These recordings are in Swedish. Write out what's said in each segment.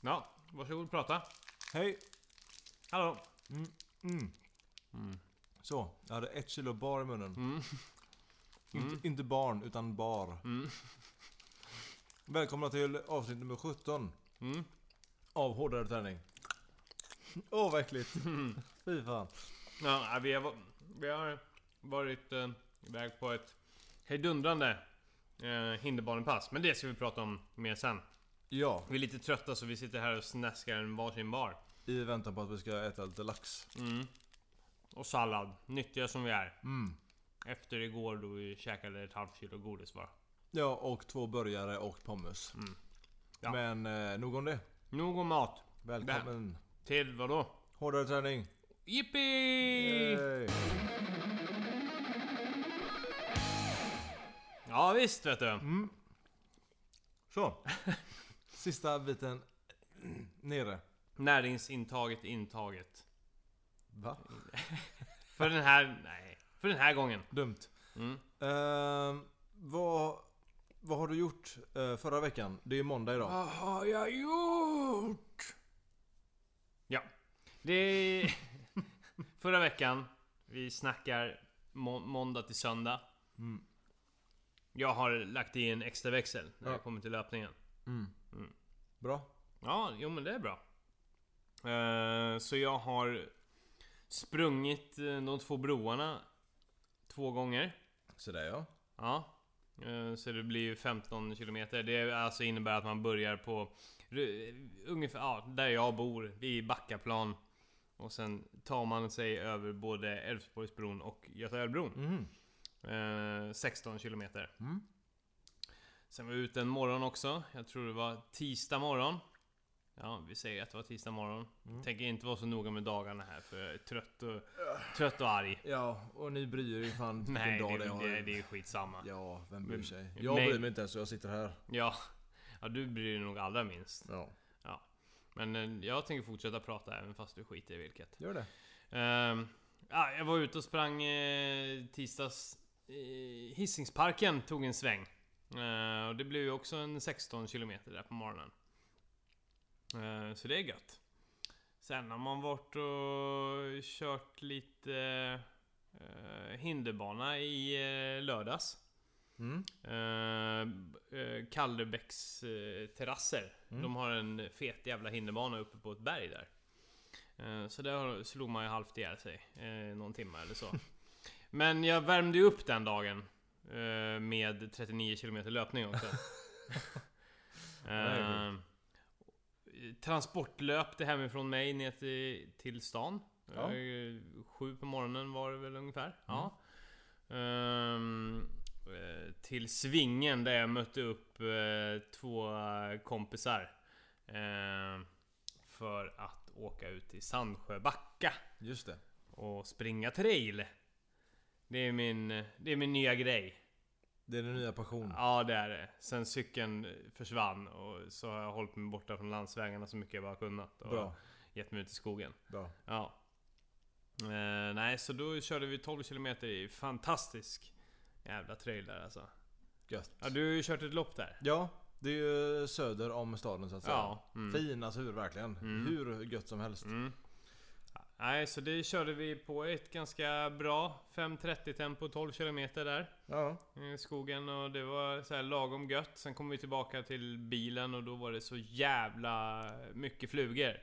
Ja, varsågod prata. Hej! Hallå. Så, jag hade ett kilo bar i munnen. Mm. Inte, inte barn, utan bar. Välkomna till avsnitt nummer 17. Mm. Av Hårdare Träning. Åh vad äckligt. Fy fan. Ja, vi har, vi har varit eh, iväg på ett hejdundrande eh, hinderbanepass. Men det ska vi prata om mer sen. Ja, Vi är lite trötta så vi sitter här och snäskar en varsin bar. i väntan på att vi ska äta lite lax. Och sallad. Nyttiga som vi är. Mm. Efter igår då vi käkade ett halvt kilo godis bara. Ja, och två burgare och pommes. Ja. Men eh, nog om det. Nog om mat. Välkommen. Till vad då? Hårdare Träning. Jippi! Yay. Ja visst vet du. Så. Sista biten nere. Näringsintaget intaget. Va? För den här... Nej. För den här gången. Dumt. Mm. Ehm, vad, vad har du gjort eh, förra veckan? Det är ju måndag idag. Vad har jag gjort? Ja. Det är... Förra veckan. Vi snackar må måndag till söndag. Jag har lagt i en extra växel när Ja. jag kommer till löpningen. Bra. Ja, jo men det är bra. Eh, så jag har sprungit eh, de två broarna två gånger. Så där ja. Ja. Eh, Så det blir ju 15 kilometer. Det alltså innebär att man börjar på ungefär ja, där jag bor, vid Backaplan. Och sen tar man sig över både Älvsborgsbron och Göta älvbron. Mhm. Eh, 16 kilometer. Sen var jag ute en morgon också. Jag tror det var tisdag morgon. Ja, vi säger att det var tisdag morgon. Tänker inte vara så noga med dagarna här för jag är trött och, trött och arg. Ja, och ni bryr er ju fan vilken Nej, dag det, det, har. det, det är skitsamma. Ja. Ja, vem bryr sig? Jag bryr mig inte ens så jag sitter här. ja. du bryr dig nog allra minst. Ja, Ja. Men eh, jag tänker fortsätta prata även fast du skiter i vilket. gör det. Ehm, ja, jag var ute och sprang eh, tisdags i Hisingsparken, tog en sväng. Eh, och det blev ju också en 16 km där på morgonen. Eh, så det är gött. Sen har man varit och kört lite eh, hinderbana i eh, lördags. Mm. Uh, Kallebäcks eh, terrasser. De har en fet jävla hinderbana uppe på ett berg där. Eh, så där slog man ju halvt ihjäl sig. Någon timme eller så. Men jag värmde ju upp den dagen. Eh, med 39 km löpning också. Eh, transportlöpte hemifrån mig ner till, till stan. Ja. Eh, sju på morgonen var det väl ungefär. Ja. Ehm, eh, till Svingen där jag mötte upp eh, två kompisar. eh, för att åka ut till Sandsjöbacka Just det. och springa trail. Det är min, det är min nya grej. Det är din nya passion. Ja det är det. Sen cykeln försvann och så har jag hållit mig borta från landsvägarna så mycket jag bara kunnat. Och Bra. gett mig ut i skogen. Bra. Ja. Eh, nej, så då körde vi 12 km i fantastisk jävla trail där alltså. Gött. Ja, du har ju kört ett lopp där. Ja, det är ju söder om staden så att säga. Ja, mm. Fina sur verkligen. Hur gött som helst. Mm. Nej, så det körde vi på ett ganska bra 5.30 tempo, 12 km där. Ja. I skogen och det var så här lagom gött. Sen kom vi tillbaka till bilen och då var det så jävla mycket flugor.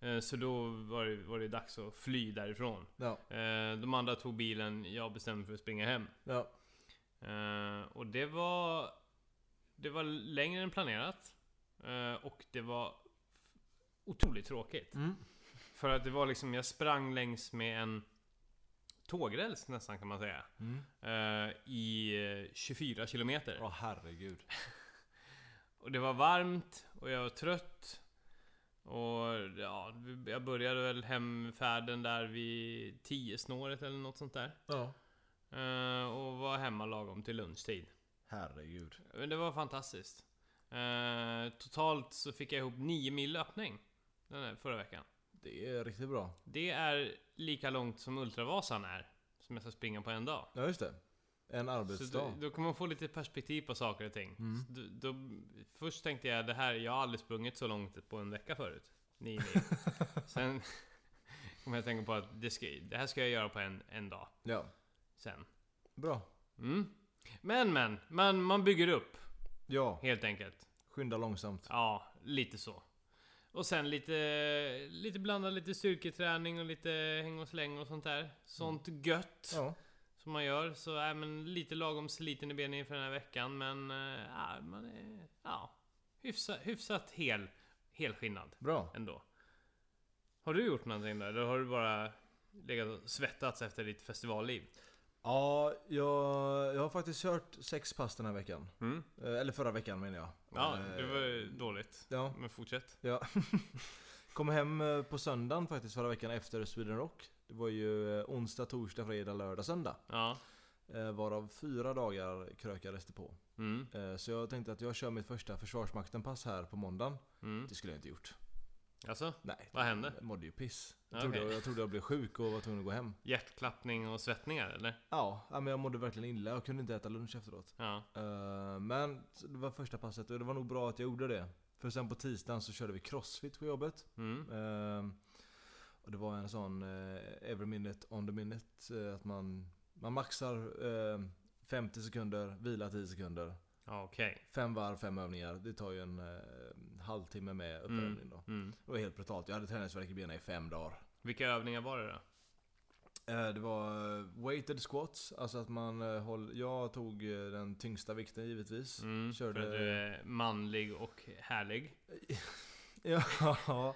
Eh, Så då var det, var det dags att fly därifrån. Ja. Eh, De andra tog bilen, jag bestämde mig för att springa hem. Ja. Eh, och det var... Det var längre än planerat. Och det var otroligt tråkigt. Mm. För att det var liksom, jag sprang längs med en tågräls nästan kan man säga. Eh, I eh, 24 kilometer. Åh herregud. Och det var varmt och jag var trött. Och ja, jag började väl hemfärden där vid 10 snåret eller något sånt där. Ja. Eh, och var hemma lagom till lunchtid. Herregud. Men det var fantastiskt. Eh, totalt så fick jag ihop 9 mil löpning den här förra veckan. Det är riktigt bra. Det är lika långt som Ultravasan är. Som jag ska springa på en dag. Ja just det. En Så arbetsdag. då, då kommer man få lite perspektiv på saker och ting. Mm. Så då, då, först tänkte jag det här, jag har aldrig sprungit så långt på en vecka förut. Nio mil. Sen kom jag att tänka på att det, ska, det här ska jag göra på en, en dag. Ja, Sen. bra. Mm. Men men, man, man bygger upp Ja, helt enkelt. skynda långsamt. Ja, lite så. Och sen lite, lite blanda lite styrketräning och lite häng och släng och sånt där. Sånt gött Ja, som man gör. Så är man lite lagom sliten i benen inför den här veckan. Men äh, ja, man är ja, hyfsat, hyfsat hel, helskinnad bra. ändå. Har du gjort någonting där? Eller har du bara legat och svettats efter ditt festivalliv? Ja, jag, jag har faktiskt kört sex pass den här veckan. Mm. Eh, Eller förra veckan menar jag. Ja, Eh, det var ju dåligt. Ja, Men fortsätt. ja. Kom hem eh, på söndagen faktiskt förra veckan efter Sweden Rock. Det var ju onsdag, torsdag, fredag, lördag, söndag. Ja. Varav fyra dagar krökades det på. Mm. Så jag tänkte att jag kör mitt första Försvarsmakten-pass här på måndagen. Mm. Det skulle jag inte gjort. Alltså? Nej. Vad hände? Jag mådde ju piss. Jag, trodde, jag trodde jag blev sjuk och var tvungen att gå hem. Hjärtklappning och svettningar eller? Ja, men jag mådde verkligen illa. Jag kunde inte äta lunch efteråt. Ja. Eh, Men det var första passet och det var nog bra att jag gjorde det. För sen på tisdagen så körde vi crossfit på jobbet. Mm. Eh, Och det var en sån eh, every minute on the minute. Att man, man maxar eh, 50 sekunder, vila 10 sekunder. Okej. Fem varv, fem övningar. Det tar ju en halvtimme med uppvärmning då. Mm. Det var helt brutalt. Jag hade träningsvärk i benen i fem dagar. Vilka övningar var det då? Eh, Det var eh, weighted squats, alltså att man eh, håller... Jag tog den tyngsta vikten givetvis. Mm. Körde- För att du är manlig och härlig. Ja,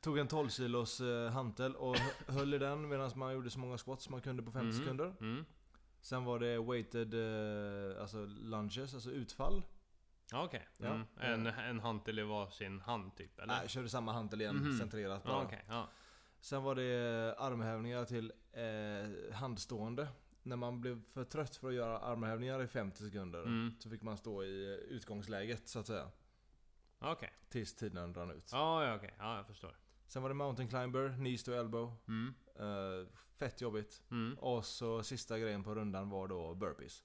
tog en 12 kilos hantel och hö- höll i den medan man gjorde så många squats man kunde på 50 Mhm. sekunder. Mm. Sen var det weighted, alltså lunges, alltså utfall. Okej. Ja. Mm. En, en hantel i varsin hand typ, eller? Nej, jag körde samma hantel igen, Mhm. centrerat bara. Okej. Ja. Sen var det armhävningar till eh, handstående. När man blev för trött för att göra armhävningar i 50 sekunder Mm. så fick man stå i eh, utgångsläget så att säga. Okej. Tills tiden rann ut. Ja, ja, okej. Ja, jag förstår. Sen var det mountain climber, knees to elbow. Mm. Eh, fett jobbigt. Mm. Och så sista grejen på rundan var då burpees.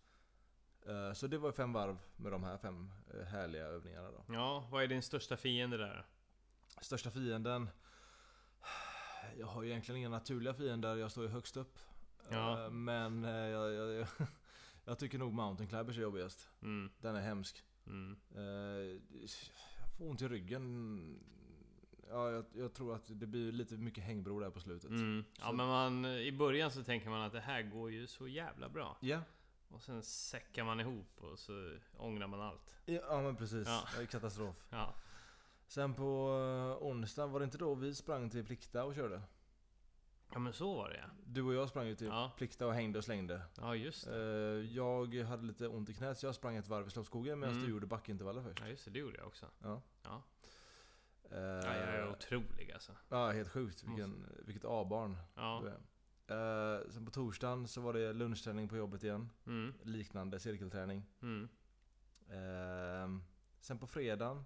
Eh, så det var fem varv med de här fem eh, härliga övningarna då. Ja, vad är din största fiende där? Största fienden? Jag har ju egentligen inga naturliga fiender, jag står ju högst upp. Ja. Eh, Men eh, jag, jag, jag, jag tycker nog mountain climbers är jobbigast. Mm. Den är hemsk. Mm. Jag får ont i ryggen. Ja, jag, jag tror att det blir lite mycket hängbro där på slutet. Mm. Ja, men man, i början så tänker man att det här går ju så jävla bra. Ja, Och sen säckar man ihop och så ångrar man allt. ja men precis. Ja. Det är katastrof. Ja. Sen på eh, onsdag, var det inte då vi sprang till Plikta och körde? Ja men så var det ja. Du och jag sprang ju till Ja. Plikta och hängde och slängde. Ja just Eh, det. Jag hade lite ont i knät så jag sprang ett varv i Slottsskogen medan Mm. du gjorde backintervaller först. Ja just det, det gjorde jag också. Ja. Ja. Eh, Ja, jag är otrolig alltså. ja, helt sjukt. Vilken, vilket A-barn Ja. du är. Eh, sen på torsdagen så var det lunchträning på jobbet igen. Mm. Liknande cirkelträning. Mm. Eh, sen på fredagen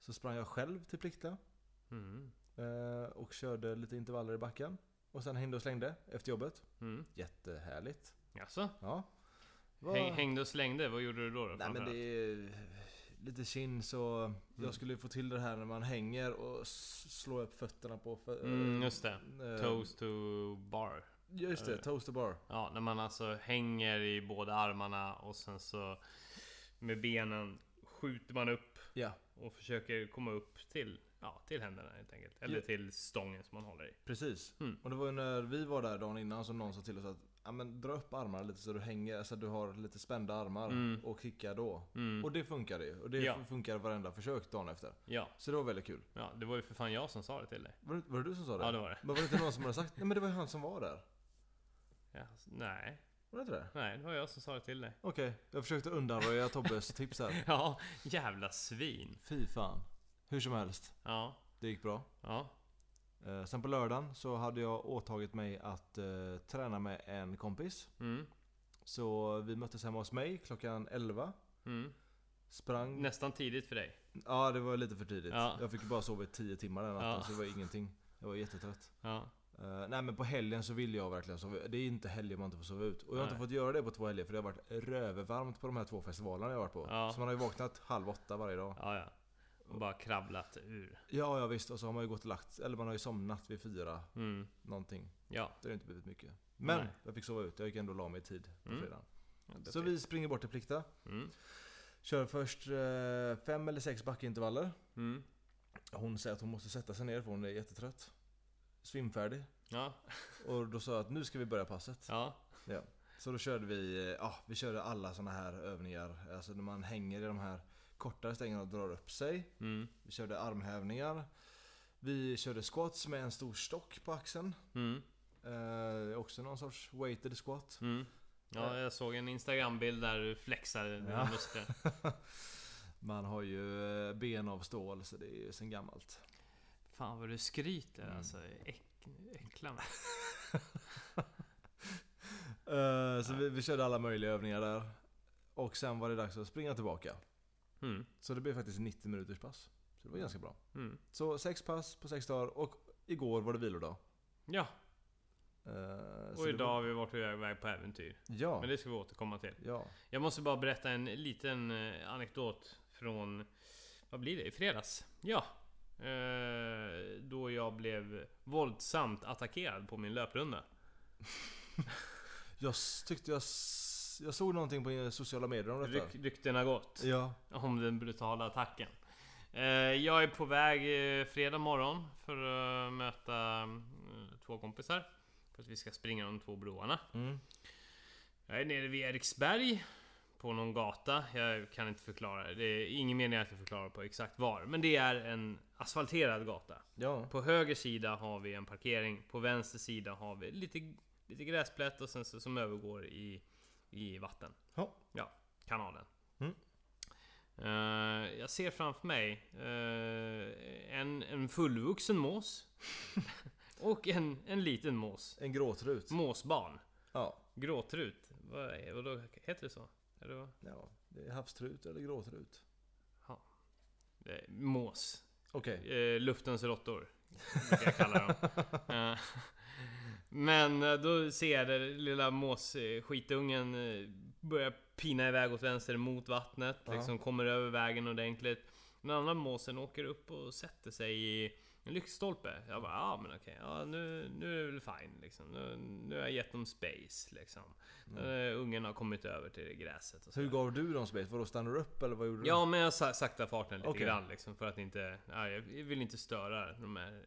så sprang jag själv till Plikta. Mm. eh, och körde lite intervaller i backen. Och sen hängde och slängde efter jobbet. Mm. Jättehärligt. Jaså? Ja. Var- Häng, hängde och slängde, vad gjorde du då? då Nej men det är lite kinn så Mm. jag skulle få till det här när man hänger och slår upp fötterna på för, Mm, just det. eh, Toes to bar. Just det, Eh. toast to bar. Ja, när man alltså hänger i båda armarna och sen så med benen skjuter man upp Ja, och försöker komma upp till, ja, till händerna helt enkelt. Eller Ja. till stången som man håller i. precis. Mm. Och det var ju när vi var där dagen innan som någon sa till oss att ja, men dra upp armarna lite så du hänger, så att du har lite spända armar Mm. och kicka då. Mm. Och det funkade ju. Och det Ja. funkar varenda försök dagen efter. Ja, Så det var väldigt kul. ja, det var ju för fan jag som sa det till dig. Var det, var det du som sa det? Ja, det var det. Men var det inte någon som hade sagt Nej men det var ju han som var där. Ja, nej, Var det inte det? nej, det var jag som sa det till dig. Okej, jag försökte undanröja Tobbes tips här. Ja, jävla svin. Fy fan. Hur som helst, Ja, det gick bra. ja. Eh, sen på lördagen så hade jag åtagit mig att eh, träna med en kompis. Mm. Så vi möttes hemma hos mig klockan 11. Mm. Sprang... Nästan tidigt för dig. Ja, det var lite för tidigt. Ja. Jag fick bara sova i 10 timmar den natten Ja. så det var ingenting. Jag var jättetrött. Ja. Eh, nej men på helgen så vill jag verkligen sova Det är inte helger man inte får sova ut. Och jag har inte Nej. fått göra det på två helger för det har varit rövervarmt på de här två festivalerna jag har varit på. Ja. Så man har ju vaknat halv åtta varje dag. Ja, ja. Och bara kravlat ur. Ja, ja visst. Och så har man ju gått och lagt Eller man har ju somnat vid fyra Mm. någonting. Ja. Det har inte blivit mycket. Men Nej. jag fick sova ut. Jag gick ändå och la mig i tid på Mm. fredagen. Ja, Så vi springer bort till Plikta. Mm. Kör först eh, fem eller sex backintervaller. Mm. Hon säger att hon måste sätta sig ner för hon är jättetrött. Svimfärdig. Ja. Och då sa jag att nu ska vi börja passet. Ja. Så då körde vi, eh, ja vi körde alla såna här övningar. Alltså när man hänger i de här kortare stängerna drar upp sig. Mm. Vi körde armhävningar. Vi körde squats med en stor stock på axeln. Mm. Eh, också någon sorts weighted squat. Mm. Ja, jag såg en Instagram-bild där du flexade dina Ja. muskler. Man har ju eh, ben av stål så det är ju sen gammalt. Fan vad du skryter Mm. alltså. Äck, äcklar mig. Eh, så vi, vi körde alla möjliga övningar där. Och sen var det dags att springa tillbaka. Mm. Så det blev faktiskt 90 minuters pass. Så det var ganska bra. Mm. Så sex pass på sex dagar och igår var det vilodag. Ja, så och idag var- har vi varit iväg på äventyr. Ja. Men det ska vi återkomma till. Ja. Jag måste bara berätta en liten eh, anekdot från... Vad blir det? I fredags? Ja. Eh, då jag blev våldsamt attackerad på min löprunda. Jag tyckte jag, jag såg någonting på sociala medier om detta. Ryk, ryktena gått. Ja. Om den brutala attacken. Eh, jag är på väg eh, fredag morgon för att möta eh, två kompisar. För att vi ska springa de två broarna. Mm. Jag är nere vid Eriksberg. På någon gata. Jag kan inte förklara. Det är ingen mening att jag förklarar på exakt var. Men det är en asfalterad gata. Ja. På höger sida har vi en parkering. På vänster sida har vi lite, lite gräsplätt och sen så, som övergår i, i vatten. Ja. Ja, kanalen. Mm. Eh, jag ser framför mig eh, en, en fullvuxen mås. och en, en liten mås. En gråtrut. Måsbarn. Ja. Gråtrut. Vad, är, vadå, heter det så? Eller vad? ja. Det är havstrut eller gråtrut. Det är mås. Okej. Eh, luftens råttor. Jag kalla dem. Men eh, då ser jag den lilla måsskitungen eh, börja pina iväg åt vänster mot vattnet. Ja. Liksom kommer över vägen ordentligt. Den andra måsen åker upp och sätter sig i en lyktstolpe. Jag bara, ja men okej, ja, nu, nu är det väl fine liksom. Nu, nu har jag gett dem space liksom. Eh, ungen har kommit över till gräset. Och så. Hur gav du dem space? Vadå stannade du upp eller vad gjorde du? Ja men jag sa- sakta farten lite Okej. grann liksom för att inte... Ja, jag vill inte störa de här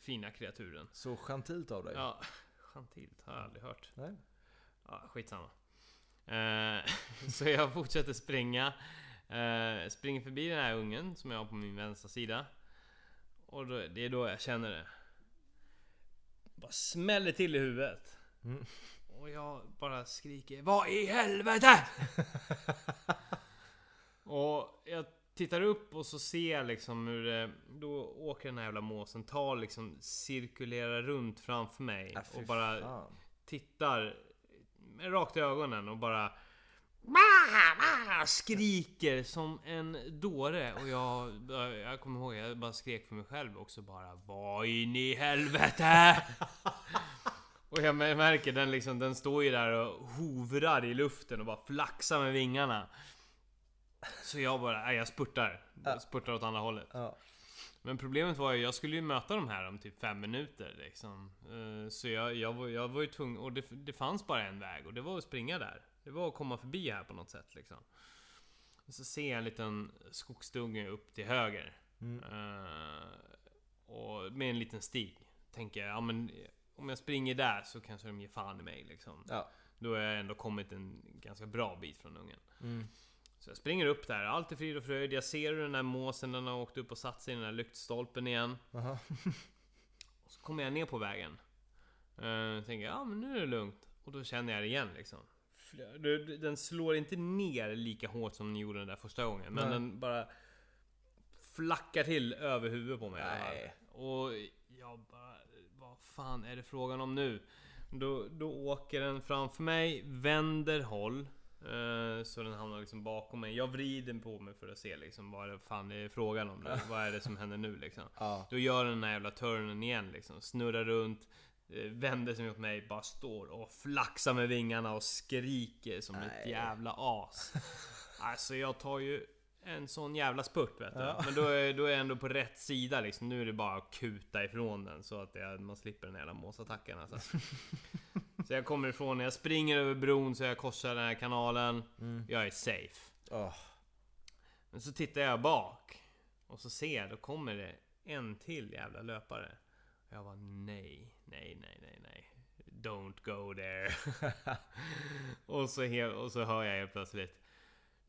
fina kreaturen. Så gentilt av dig. Ja, gentilt har jag aldrig hört. Nej. Ja, skitsamma. Eh, så jag fortsätter springa. Eh, springer förbi den här ungen som jag har på min vänstra sida. Och då, det är då jag känner det. Bara smäller till i huvudet. Mm. Och jag bara skriker Vad i helvete! och jag tittar upp och så ser jag liksom hur det, Då åker den här jävla måsen, tar liksom cirkulerar runt framför mig. Ah, och bara fan. tittar rakt i ögonen och bara Skriker som en dåre och jag, jag kommer ihåg, jag bara skrek för mig själv också bara Vad in i helvete! och jag märker den liksom, den står ju där och hovrar i luften och bara flaxar med vingarna. Så jag bara, nej, jag spurtar. Jag spurtar åt andra hållet. Ja. Men problemet var ju, jag skulle ju möta de här om typ fem minuter liksom. Eh, Så jag, jag, var, jag var ju tvungen, och det, det fanns bara en väg och det var att springa där. Det var att komma förbi här på något sätt liksom. Och så ser jag en liten skogsdunge upp till höger. Mm. Eh, och med en liten stig. Tänker jag, ja men om jag springer där så kanske de ger fan i mig liksom. Ja. Då har jag ändå kommit en ganska bra bit från ungen. Mm. Så jag springer upp där, allt är frid och fröjd. Jag ser hur den där måsen den har åkt upp och satt sig i den där lyktstolpen igen. Aha. Och så kommer jag ner på vägen. Uh, tänker ja men nu är det lugnt. Och då känner jag det igen liksom. Den slår inte ner lika hårt som den gjorde den där första gången. Men Nej. den bara flackar till över huvudet på mig. Nej. Och jag bara, vad fan är det frågan om nu? Då, då åker den framför mig, vänder håll. Eh, Så den hamnar liksom bakom mig. Jag vrider på mig för att se liksom vad det fan är frågan om nu. Vad är det som händer nu liksom? Ja. Då gör den den här jävla turnen igen liksom. Snurrar runt. eh, vänder sig mot mig, bara står och flaxar med vingarna och skriker som ett Nej. jävla as. Alltså jag tar ju en sån jävla spurt vet du. Ja. Men då är, då är jag ändå på rätt sida liksom. Nu är det bara att kuta ifrån den så att det, man slipper den jävla måsattacken alltså. Så jag kommer ifrån, jag springer över bron så jag korsar den här kanalen. Mm. Jag är safe. Åh, Men så tittar jag bak och så ser jag, då kommer det en till jävla löpare. Och jag bara nej, nej, nej, nej, nej. Don't go there. och, så he- och så hör jag helt plötsligt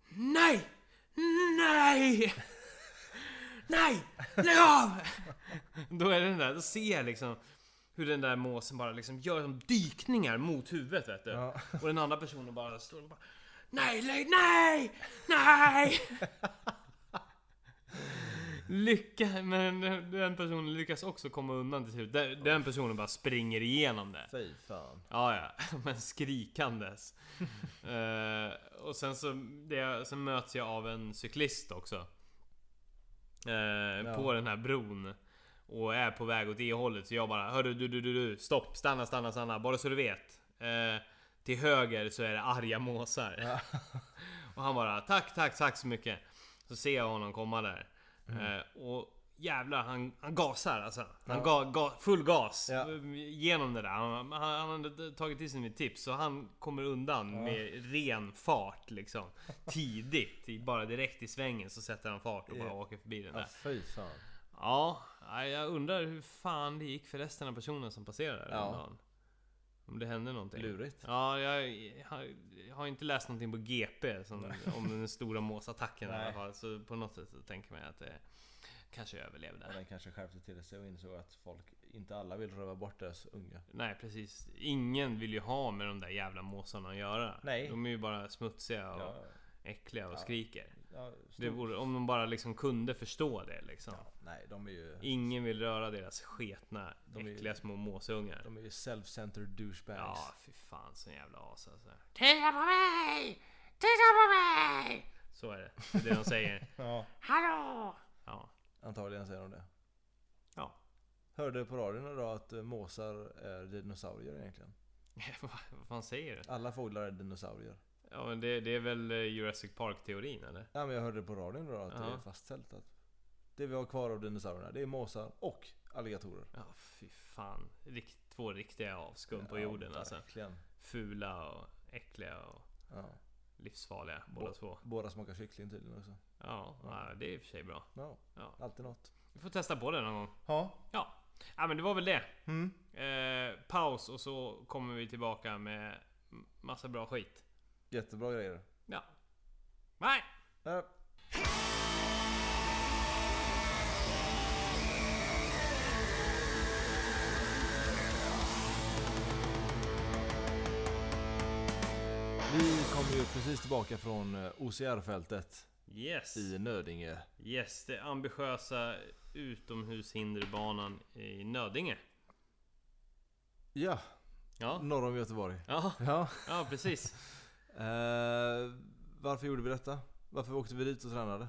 Nej! Nej! Nej! Lägg av! Då är det den där, då ser jag liksom hur den där måsen bara liksom gör som dykningar mot huvudet vet du. Ja. Och den andra personen bara står och bara Nej, lägg, nej! Nej! Lycka, men den personen lyckas också komma undan till slut. Den, den personen bara springer igenom det. fy fan. Ja, ja, men skrikandes. Eh, och sen så det, sen möts jag av en cyklist också. Eh, På den här bron. Och är på väg åt det hållet. Så jag bara Hörru du, du, du, du. Stopp, stanna, stanna, stanna. Bara så du vet. Eh, till höger så är det arga måsar. Ja. Och han bara Tack, tack, tack så mycket. Så ser jag honom komma där. Mm. Eh, och jävlar, han, han gasar alltså. Han Ja. ga, ga, full gas. Ja. Genom det där. Han, han, han hade tagit till sig mitt tips. Så han kommer undan Ja. med ren fart liksom. Tidigt. Bara direkt i svängen så sätter han fart och bara Ja. åker förbi den Ja, där. fan. Ja, jag undrar hur fan det gick för resten av personen som passerade Ja. den dagen. Om det hände någonting. Lurigt. Ja, jag har, jag har inte läst någonting på GP som, om den stora måsattacken i alla fall. Så på något sätt så tänker man att det kanske överlevde. Och den kanske skärpte till sig och insåg att folk, inte alla vill röva bort deras unga. Nej precis. Ingen vill ju ha med de där jävla måsarna att göra. Nej. De är ju bara smutsiga och Ja, äckliga och Ja. skriker. ja, Det vore, om de bara liksom kunde förstå det liksom. ja, nej, de är ju... Ingen vill röra deras sketna, De är ju- äckliga små måsungar. De är ju self-centered douchebags. Ja, fy fan sån jävla as alltså. Titta på mig! Titta på mig! Så är det. Det är det de säger. ja. Hallå! Ja. Antagligen säger de det. Ja. Hörde på radion idag att eh, måsar är dinosaurier egentligen. vad, vad fan säger du? Alla fåglar är dinosaurier. Ja men det, det är väl eh, Jurassic Park-teorin eller? Ja men jag hörde på radion idag att det är fastställt att det vi har kvar av dinosaurierna, det är måsar och alligatorer. Ja fy fan. Rikt, två riktiga avskum på Ja, jorden alltså. verkligen. Fula och äckliga och Ja. livsfarliga båda två. Båda smakar kyckling tydligen också. Ja, ja, det är i och för sig bra. Ja, alltid något. Vi får testa på det någon gång. Ja. Ja. Ja men det var väl det. Mm. Eh, paus och så kommer vi tillbaka med massa bra skit. Jättebra grejer. Ja. Nej! Ja. Vi kom ju precis tillbaka från eh, OCR-fältet Yes! i Nödinge. Yes, det ambitiösa utomhushinderbanan i Nödinge. Ja, Ja, norr om Göteborg. ja, Ja. ja precis. Eh, varför gjorde vi detta? Varför åkte vi dit och tränade?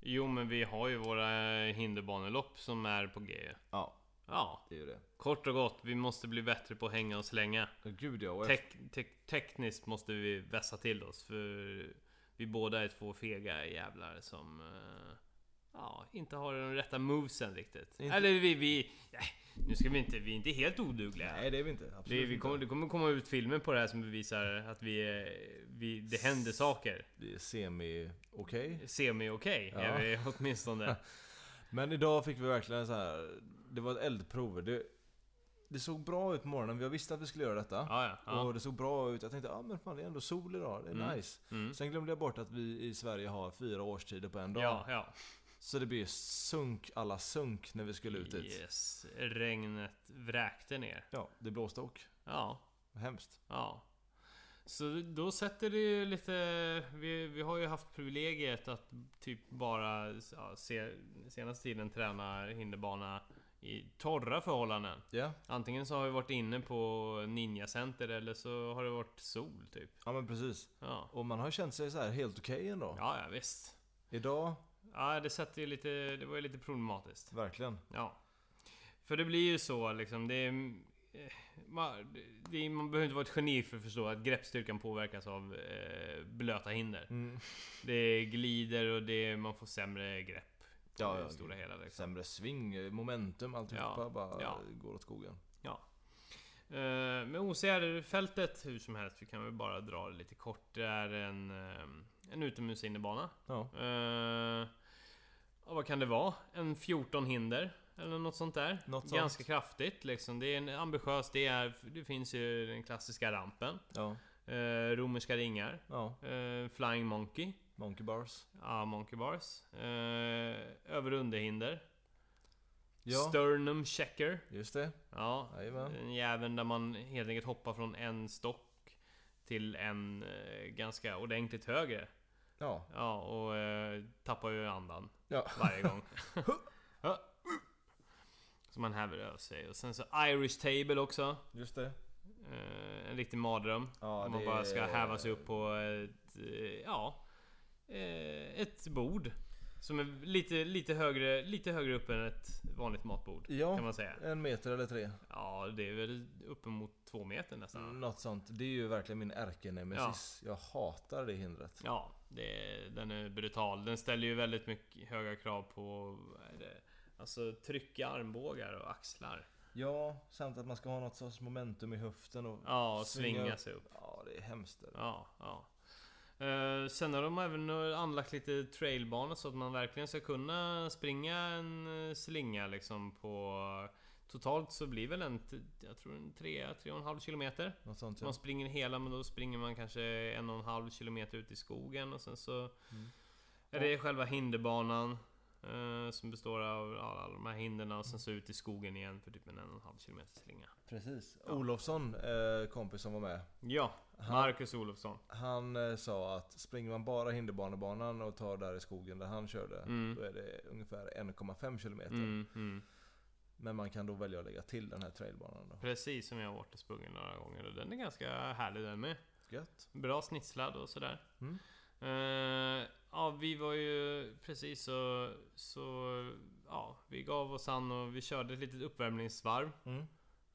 Jo men vi har ju våra hinderbanelopp som är på G. Ja, Ja, det är ju det. kort och gott. Vi måste bli bättre på att hänga och slänga. Ja, Gud ja. Och Tek, tek, tekniskt måste vi vässa till oss för vi båda är två fega jävlar som eh, ja, inte har de rätta movesen riktigt. Inte- Eller vi, vi ja, nu ska vi inte, vi är inte helt odugliga. Nej det är vi inte. Absolut Vi, vi kommer, det kommer komma ut filmer på det här som bevisar att vi, vi det händer saker. Vi är semi okej. Semi-okej Ja. är vi åtminstone. Men idag fick vi verkligen så här. Det var ett eldprov. Det, det såg bra ut på morgonen. Vi visste att vi skulle göra detta. Ja, ja. ja. Och det såg bra ut. Jag tänkte, ja ah, men fan det är ändå sol idag. Det är Mm. nice. Mm. Sen glömde jag bort att vi i Sverige har fyra årstider på en dag. Så det blir sunk alla sunk när vi skulle ut dit. Yes. Regnet vräkte ner. Ja, det blåste och. Ja, Hemskt. ja. Så då sätter det ju lite... Vi, vi har ju haft privilegiet att typ bara ja, se, senaste tiden träna hinderbana i torra förhållanden. Ja, Antingen så har vi varit inne på Ninja Center eller så har det varit sol typ. ja men precis. Ja, Och man har känt sig så här helt okej ändå. ja, ja visst. Idag, Ja, det sätter ju lite... Det var ju lite problematiskt. verkligen. Ja. För det blir ju så liksom, det är man, det, man behöver inte vara ett geni för att förstå att greppstyrkan påverkas av eh, blöta hinder. Mm. Det glider och det, man får sämre grepp. Ja, det ja. stora hela liksom. Sämre sving, momentum, alltihopa Ja, bara ja. går åt skogen. Eh, Men OCR-fältet hur som helst, vi kan väl bara dra det lite kort. Det är en, eh, en utomhusinnebana. Ja, Eh, ja, vad kan det vara? En 14 hinder? Eller något sånt där. Något Ganska sånt. kraftigt liksom. Det är en ambitiös, det är... Det finns ju den klassiska rampen. ja, Eh, romerska ringar. ja. Eh, Flying Monkey. Monkey bars. Ja, Monkey Bars. Eh, över underhinder. Ja, Sternum Checker. just det. Ja, Jajamän. en jäveln där man helt enkelt hoppar från en stock till en eh, ganska ordentligt högre. Ja, Ja, och eh, tappar ju andan ja. varje gång. Så man häver över sig. Och sen så Irish Table också. Just det. Eh, en riktig mardröm. Ja, Om man det bara ska häva sig upp på ett, eh, ja, eh, ett bord. Som är lite, lite, högre, lite högre upp än ett vanligt matbord. Kan Ja, man säga. en meter eller tre. Ja, det är väl uppemot två meter nästan. Något sånt. Det är ju verkligen min ärkenemesis. Jag hatar det hindret. Ja, det, den är brutal. Den ställer ju väldigt mycket höga krav på det? Alltså trycka armbågar och axlar. Ja, samt att man ska ha något sorts momentum i höften och Ja, och Svinga svinga sig upp. Ja, det är hemskt. det. Ja, ja. Eh, sen har de även anlagt lite trailbanor så att man verkligen ska kunna springa en eh, slinga liksom på... Totalt så blir väl en, jag tror en 3, 3,5 kilometer. Sånt Så ja. man springer hela men då springer man kanske en och en halv kilometer ut i skogen och sen så Mm. är det själva hinderbanan eh, som består av ja, alla de här hinderna och sen så ut i skogen igen för typ en en och en halv kilometer slinga. Precis. Ja. Olofsson, eh, kompis som var med. Ja, Han, Marcus Olofsson. han eh, sa att springer man bara hinderbanebanan och tar där i skogen där han körde. Mm. Då är det ungefär 1,5 kilometer. Mm, mm. Men man kan då välja att lägga till den här trailbanan då. Precis som jag har varit och sprungit några gånger och den är ganska härlig den med. Gött. Bra snitslad och sådär. Mm. Eh, ja, vi var ju precis så, så... Ja, vi gav oss an och vi körde ett litet uppvärmningsvarv. Mm.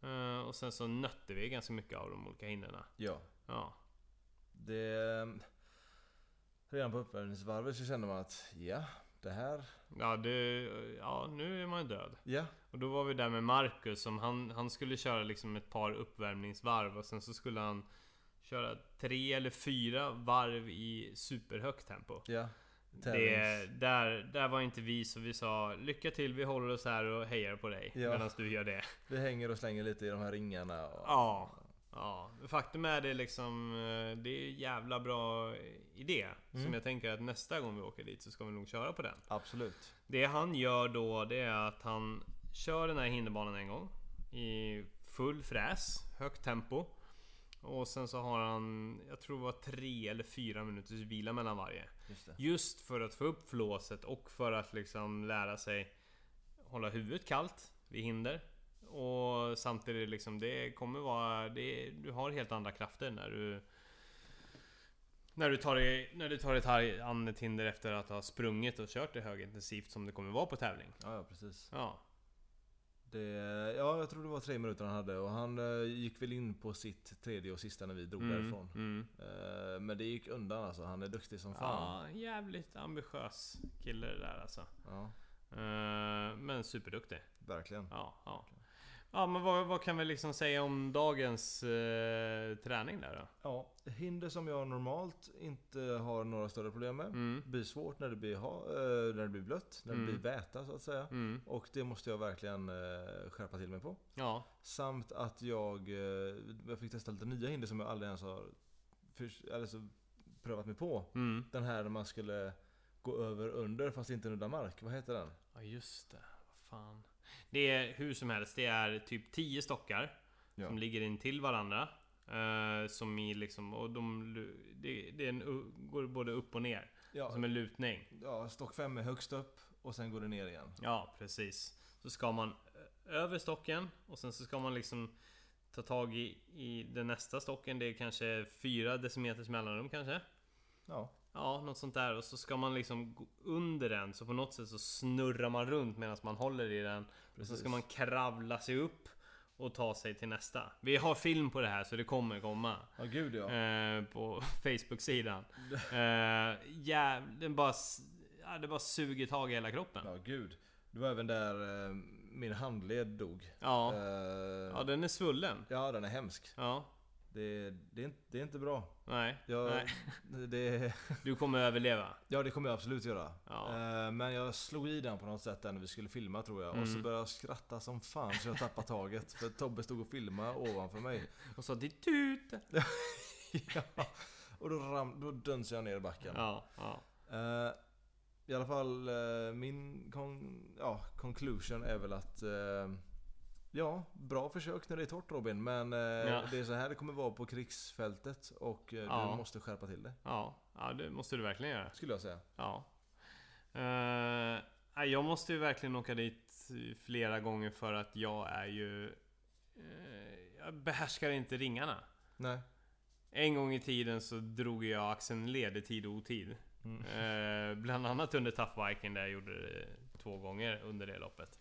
Eh, och sen så nötte vi ganska mycket av de olika hindren. Ja. Ja. Det... Redan på uppvärmningsvarvet så kände man att ja, det här... Ja, det, ja, nu är man död. Ja, Och då var vi där med Marcus som han, han skulle köra liksom ett par uppvärmningsvarv och sen så skulle han köra tre eller fyra varv i superhögt tempo. ja. Det, där, där var inte vi så vi sa Lycka till, vi håller oss här och hejar på dig Ja. medan du gör det. Vi hänger och slänger lite i de här ringarna. Och... Ja. Ja, faktum är det liksom eh, Det är en jävla bra idé Som Mm. jag tänker att nästa gång vi åker dit så ska vi nog köra på den Absolut. Det han gör då det är att han Kör den här hinderbanan en gång I full fräs, högt tempo Och sen så har han Jag tror det var tre eller fyra minuters vila mellan varje Just. Just för att få upp flåset och för att liksom lära sig Hålla huvudet kallt vid hinder Och samtidigt liksom det kommer vara det, Du har helt andra krafter när du när du tar dig, när du tar dig an ett hinder efter att ha sprungit och kört det högintensivt som det kommer vara på tävling. Ja, ja precis. Ja. Det, ja, jag tror det var tre minuter han hade och han eh, gick väl in på sitt tredje och sista när vi drog därifrån. mm. Eh, men det gick undan alltså. Han är duktig som fan. Ja, jävligt ambitiös kille det där alltså. Ja, Eh, men superduktig. verkligen. Ja, ja. Ja men vad, vad kan vi liksom säga om dagens eh, träning där då? Ja, hinder som jag normalt inte har några större problem med. Mm. blir svårt när det blir, ha, eh, när det blir blött, när Mm. det blir väta så att säga. Mm. Och det måste jag verkligen eh, skärpa till mig på. Ja. Samt att jag, eh, jag fick testa lite nya hinder som jag aldrig ens har för, alltså, prövat mig på. Mm. Den här man skulle gå över under fast inte nudda mark. Vad heter den? Ja just det. Vad fan. Det är hur som helst. Det är typ 10 stockar. Ja. Som ligger in till varandra. Eh, som i liksom... Och de... Det, det en, går både upp och ner. Ja, Som en lutning. ja, stock 5 är högst upp och sen går det ner igen. Ja, precis. Så ska man ö- över stocken och sen så ska man liksom ta tag i, i den nästa stocken. Det är kanske 4 decimeters mellanrum kanske. Ja, Ja, något sånt där. Och så ska man liksom gå under den. Så på något sätt så snurrar man runt medan man håller i den. Och så precis. ska man kravla sig upp. och ta sig till nästa. Vi har film på det här så det kommer komma. Ja gud ja. Eh, på Facebook-sidan. Eh, ja, den bara, ja, det bara suger tag i hela kroppen. Ja gud. Det var även där eh, min handled dog. Ja, Eh, ja den är svullen. ja den är hemsk. Ja, Det, det, är, inte, det är inte bra. nej. Jag, nej. Det, Du kommer överleva. ja det kommer jag absolut göra. Ja. Eh, Men jag slog i den på något sätt där när vi skulle filma tror jag. Och så Mm. började jag skratta som fan så jag tappade taget. För Tobbe stod och filmade ovanför mig. Och så ditt tut. ja. Och då, ram, då dunsade jag ner i backen. Ja, ja. Eh, I alla fall eh, min con, ja, conclusion är väl att Ja, bra försök när det är torrt Robin men eh, Ja. det är så här det kommer vara på krigsfältet och eh, Ja. du måste skärpa till det. Ja, ja, det måste du verkligen göra. Skulle jag säga. Ja. Nej, jag måste ju verkligen åka dit flera gånger för att jag är ju... eh, jag behärskar inte ringarna. Nej. En gång i tiden så drog jag axeln led i tid och otid. Mm. Eh, bland annat under Tough Viking där jag gjorde det två gånger under det loppet.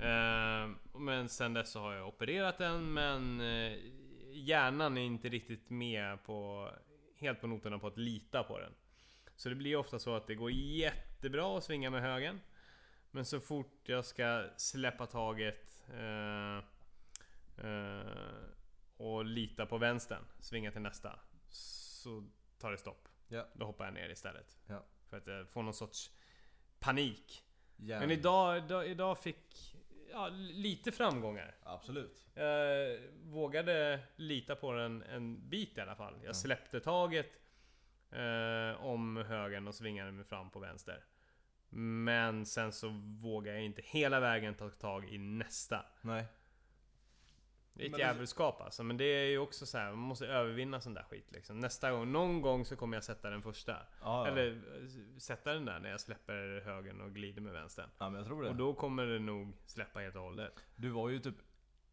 Eh, men sen dess så har jag opererat den men eh, hjärnan är inte riktigt med på helt på noterna på att lita på den. Så det blir ofta så att det går jättebra att svinga med högen. Men så fort jag ska släppa taget eh, eh, och lita på vänstern, svinga till nästa, så tar det stopp. Ja. Då hoppar jag ner istället. Ja. För att jag får någon sorts panik. Järn. Men idag, idag, idag fick ja, lite framgångar. Absolut. Jag vågade lita på den en bit i alla fall. Jag släppte taget eh, om högen och svingade mig fram på vänster. Men sen så vågade jag inte hela vägen ta tag i nästa. Nej. Det är ett djävulskap alltså, men det är ju också så här, man måste övervinna sån där skit liksom. Nästa gång, någon gång så kommer jag sätta den första. Ja. Eller eh, sätta den där när jag släpper högen och glider med vänstern. ja men jag tror det. Och då kommer det nog släppa helt och hållet. Du var ju typ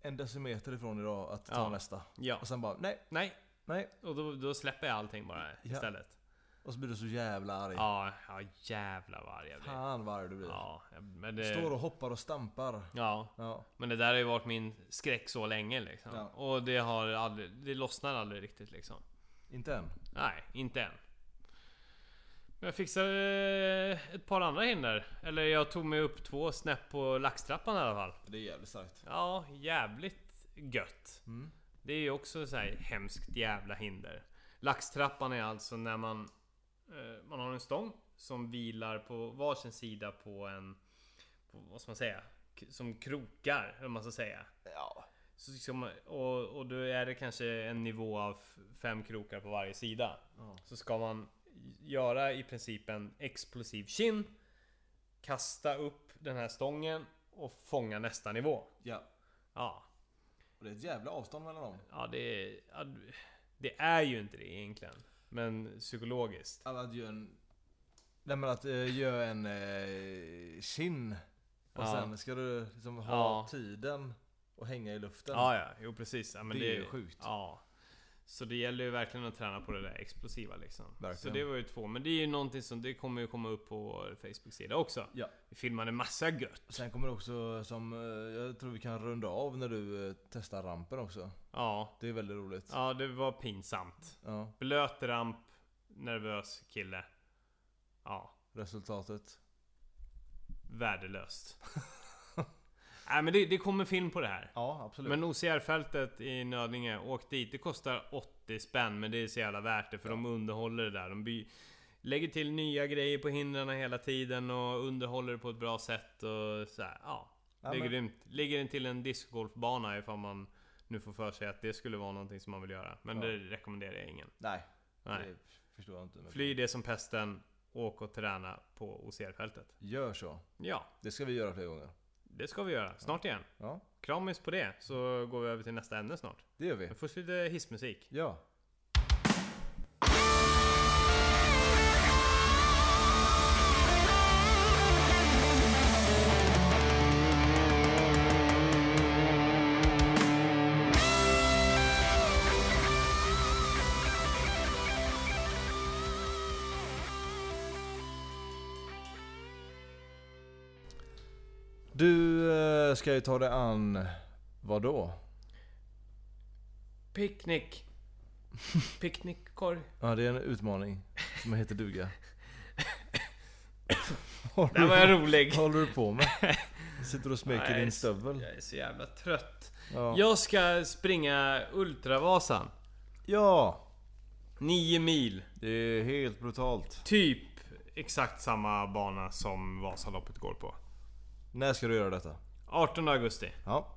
en decimeter ifrån idag att ta Ja. nästa. Ja. Och sen bara nej, Nej, nej. och då, då släpper jag allting bara istället. Och så blir du så jävla arg. Ja, ja jävlar vad arg jag blir. Fan vad arg du blir. Ja, men det... Står och hoppar och stampar. Ja, Ja. men det där har ju varit min skräck så länge liksom. Ja. Och det har aldrig, det lossnar aldrig riktigt liksom. Inte än. Nej, inte än. Men jag fixade eh, ett par andra hinder. Eller jag tog mig upp två snäpp på laxtrappan i alla fall. Det är jävligt starkt. Ja, jävligt gött. Mm. Det är ju också så här hemskt jävla hinder. Laxtrappan är alltså när man Man har en stång som vilar på varsin sida på en på, Vad ska man säga? Som krokar, vad man ska säga. Ja. Så liksom, och, och då är det kanske en nivå av fem krokar på varje sida. Ja. Så ska man göra i princip en explosiv kin Kasta upp den här stången och fånga nästa nivå. Ja. Ja, Och det är ett jävla avstånd mellan dem. Ja, det är, ja, det är ju inte det egentligen. Men psykologiskt. Alla att göra en... Nej men att uh, göra en uh, kin. Och Ja. sen ska du liksom ha Ja. tiden och hänga i luften. Ja, ja, jo precis. Ja, men Det är ju sjukt. Ja. Så det gäller ju verkligen att träna på det där explosiva liksom. Verkligen. Så det var ju två. Men det är ju någonting som, det kommer ju komma upp på vår Facebook-sida också. Ja. Vi filmade massa gött. Sen kommer det också som, eh, jag tror vi kan runda av när du eh, testar rampen också. Ja. Det är väldigt roligt. Ja, det var pinsamt. Ja, Blöt ramp, nervös kille. Ja. resultatet. Värdelöst. Nej men det, det kommer film på det här. Ja, absolut. Men OCR-fältet i Nödinge, åk dit. Det kostar 80 spänn, men det är så jävla värt det för de underhåller det där. De by- lägger till nya grejer på hindren hela tiden och underhåller det på ett bra sätt och så här, ja. Ja, det är men- grymt. Ligger den till en discgolfbana ifall man nu får för sig att det skulle vara någonting som man vill göra. Men Ja. det rekommenderar jag ingen. Nej, Nej. det förstår jag inte. Fly det som pesten, åk och träna på OCR-fältet. Gör så. Ja, Det ska vi göra fler gånger. Det ska vi göra. Snart igen. Ja, Kramis på det, så går vi över till nästa ämne snart. det gör vi. Men först lite hissmusik. Ja. Du eh, ska ju ta dig an, vad då? Picknick. Picknickkorg. Ja, det är en utmaning som heter duga. Den var jag rolig. Vad håller du på med? Sitter och smeker Nej, din stövel? Jag är så jävla trött. Ja. Jag ska springa Ultravasan. ja! 9 mil. Det är helt brutalt. Typ exakt samma bana som Vasaloppet går på. När ska du göra detta? 18 augusti. Ja,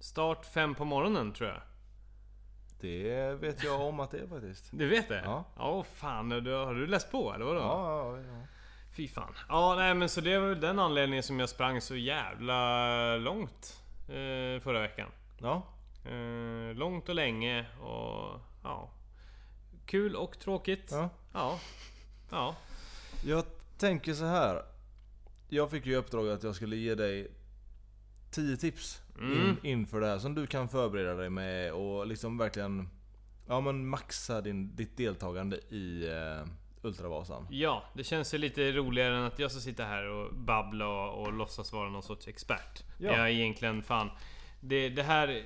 Start 5 på morgonen tror jag. det vet jag om att det är faktiskt. Du vet det? Ja. Ja, fan. Du, har du läst på eller vadå? Ja, ja, ja. Fy fan. Ja, nej men så det var väl den anledningen som jag sprang så jävla långt eh, förra veckan. Ja, Eh, långt och länge och ja. Kul och tråkigt. ja. Ja. Ja. Jag tänker så här. Jag fick ju i uppdrag att jag skulle ge dig 10 tips Mm. in, inför det här som du kan förbereda dig med och liksom verkligen Ja men maxa din, ditt deltagande i eh, Ultravasan. Ja, det känns ju lite roligare än att jag ska sitta här och babbla och, och låtsas vara någon sorts expert. Ja. Jag är egentligen fan... Det, det här...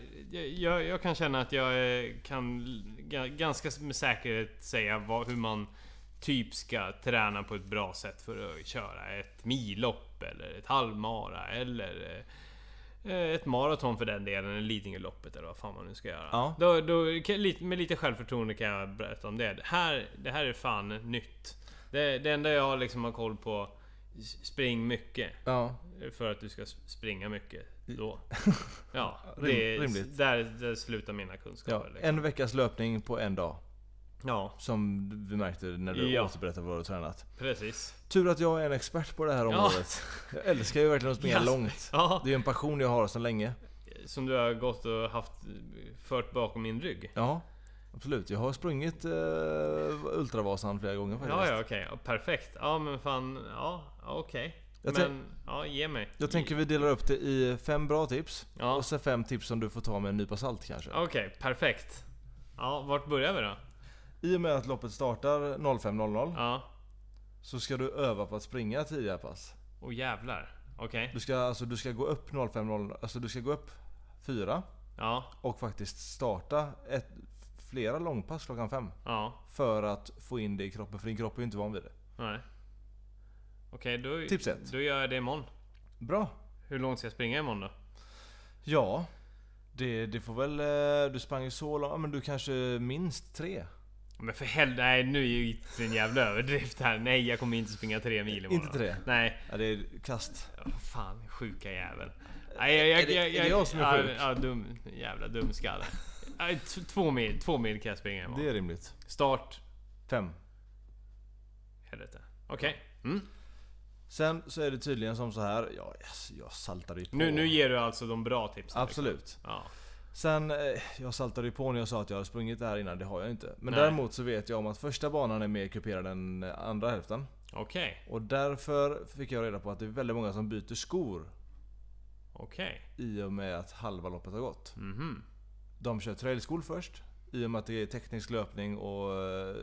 Jag, jag kan känna att jag eh, kan ga- ganska med säkerhet säga vad, hur man typ ska träna på ett bra sätt för att köra ett millopp eller ett halvmara eller eh, ett maraton för den delen, eller Lidingöloppet eller vad fan man nu ska göra. Ja. Då, då, med lite självförtroende kan jag berätta om det. Det här, det här är fan nytt. Det, det enda jag liksom har koll på, spring mycket. Ja, För att du ska springa mycket då. Ja, det, är- rimligt. Där, där slutar mina ja. kunskaper. liksom. En veckas löpning på en dag. Ja, Som vi märkte när du Ja. återberättade vad du tränat. precis. Tur att jag är en expert på det här Ja. området. Jag älskar ju verkligen att springa Ja. långt. Ja, Det är ju en passion jag har sedan länge. som du har gått och haft fört bakom min rygg. Ja, absolut. Jag har sprungit uh, Ultravasan flera gånger faktiskt. Ja, ja, okej. Ja, perfekt. Ja, men fan. Ja, ja, okej. Jag Men, ja, ge mig. Jag tänker vi delar upp det i fem bra tips. Ja. Och så fem tips som du får ta med en nypa salt kanske. Okej, perfekt. Ja, vart börjar vi då? I och med att loppet startar 05.00 Ja. så ska du öva på att springa tidigare pass. Och jävlar. Okej. Du ska, alltså, du ska gå upp 05.00, alltså du ska gå upp fyra Ja, och faktiskt starta ett, flera långpass klockan fem. ja, För att få in det i kroppen, för din kropp är ju inte van vid det. nej. Okej, då, Tips ett. då gör jag det imorgon. Bra! Hur långt ska jag springa imorgon då? Ja, det, det får väl... eh, Du sprang ju så långt, ja, men du kanske minst tre? Men för helvete, nej nu är ju en jävla överdrift här. Nej, jag kommer inte springa tre mil imorgon. Inte tre? Nej. Ja, det är kast. Ja, fan, sjuka jävel. Nej, jag, jag, Är det- jag, är det jag som är ja, sjuk? Ja, dum, jävla dumskalle. Två mil, två mil kan jag springa imorgon. Det är rimligt. Start. Fem. Helvete. Okej. Mm. Sen så är det tydligen som så här. Ja, yes, jag saltade ju på. Nu, nu ger du alltså de bra tipsen. Absolut. Ja. Sen, eh, jag saltade ju på när jag sa att jag hade sprungit det här innan, det har jag inte. Men Nej. däremot så vet jag om att första banan är mer kuperad än eh, andra hälften. Okej. Och därför fick jag reda på att det är väldigt många som byter skor Okej. i och med att halva loppet har gått. Mhm. De kör trailskor först. I och med att det är teknisk löpning och eh,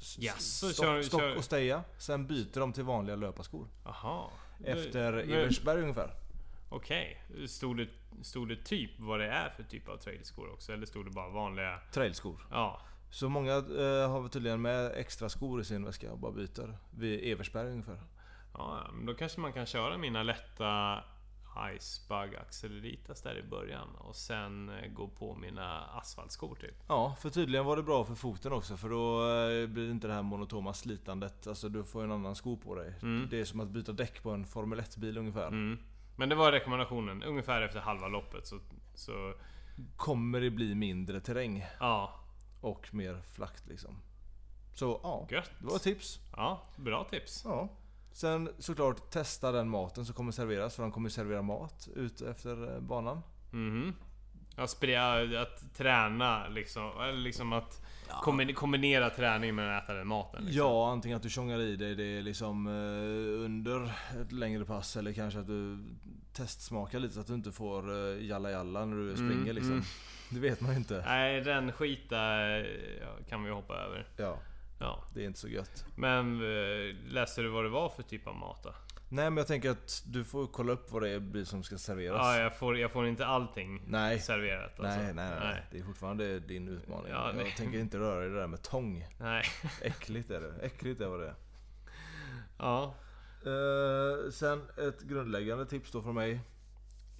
s- Jaså, stock, kör- stock och steja. Sen byter de till vanliga löparskor. Jaha. Efter Eversberg ungefär. Okej. Stod det, stod det typ vad det är för typ av trailskor också? Eller stod det bara vanliga? Trailskor. Ja. Så många eh, har tydligen med extra skor i sin väska och bara byter. Vid Eversberg ungefär. Ja, ja, men då kanske man kan köra mina lätta Icebug Acceleritas där i början och sen eh, gå på mina asfaltskor typ. Ja, för tydligen var det bra för foten också för då eh, blir det inte det här monotoma slitandet. Alltså du får en annan sko på dig. Mm. Det är som att byta däck på en Formel 1-bil ungefär. Mm. Men det var rekommendationen, ungefär efter halva loppet så... så Kommer det bli mindre terräng ja, och mer flakt liksom. Så ja, gött. det var ett tips. Ja, bra tips. Ja. Sen såklart testa den maten som kommer serveras för de kommer servera mat ut efter eh, banan. Mhm. Ja, spre- att träna liksom, eller liksom att kombi- kombinera träning med att äta den maten. Liksom. Ja, antingen att du tjongar i dig det liksom eh, under ett längre pass eller kanske att du testsmakar lite så att du inte får uh, jalla jalla när du springer liksom. mm. Det vet man ju inte. Nej, den skita eh, kan vi hoppa över. Ja, Ja. det är inte så gött. Men eh, läste du vad det var för typ av mat då? Nej men jag tänker att du får kolla upp vad det är blir som ska serveras. Ja, jag får, jag får inte allting Nej. serverat alltså. Nej, nej, nej, Det är fortfarande din utmaning. Ja, jag nej. tänker inte röra i det där med tång. Nej. Äckligt är det. Äckligt är vad det är. Ja. Eh, sen ett grundläggande tips då från mig.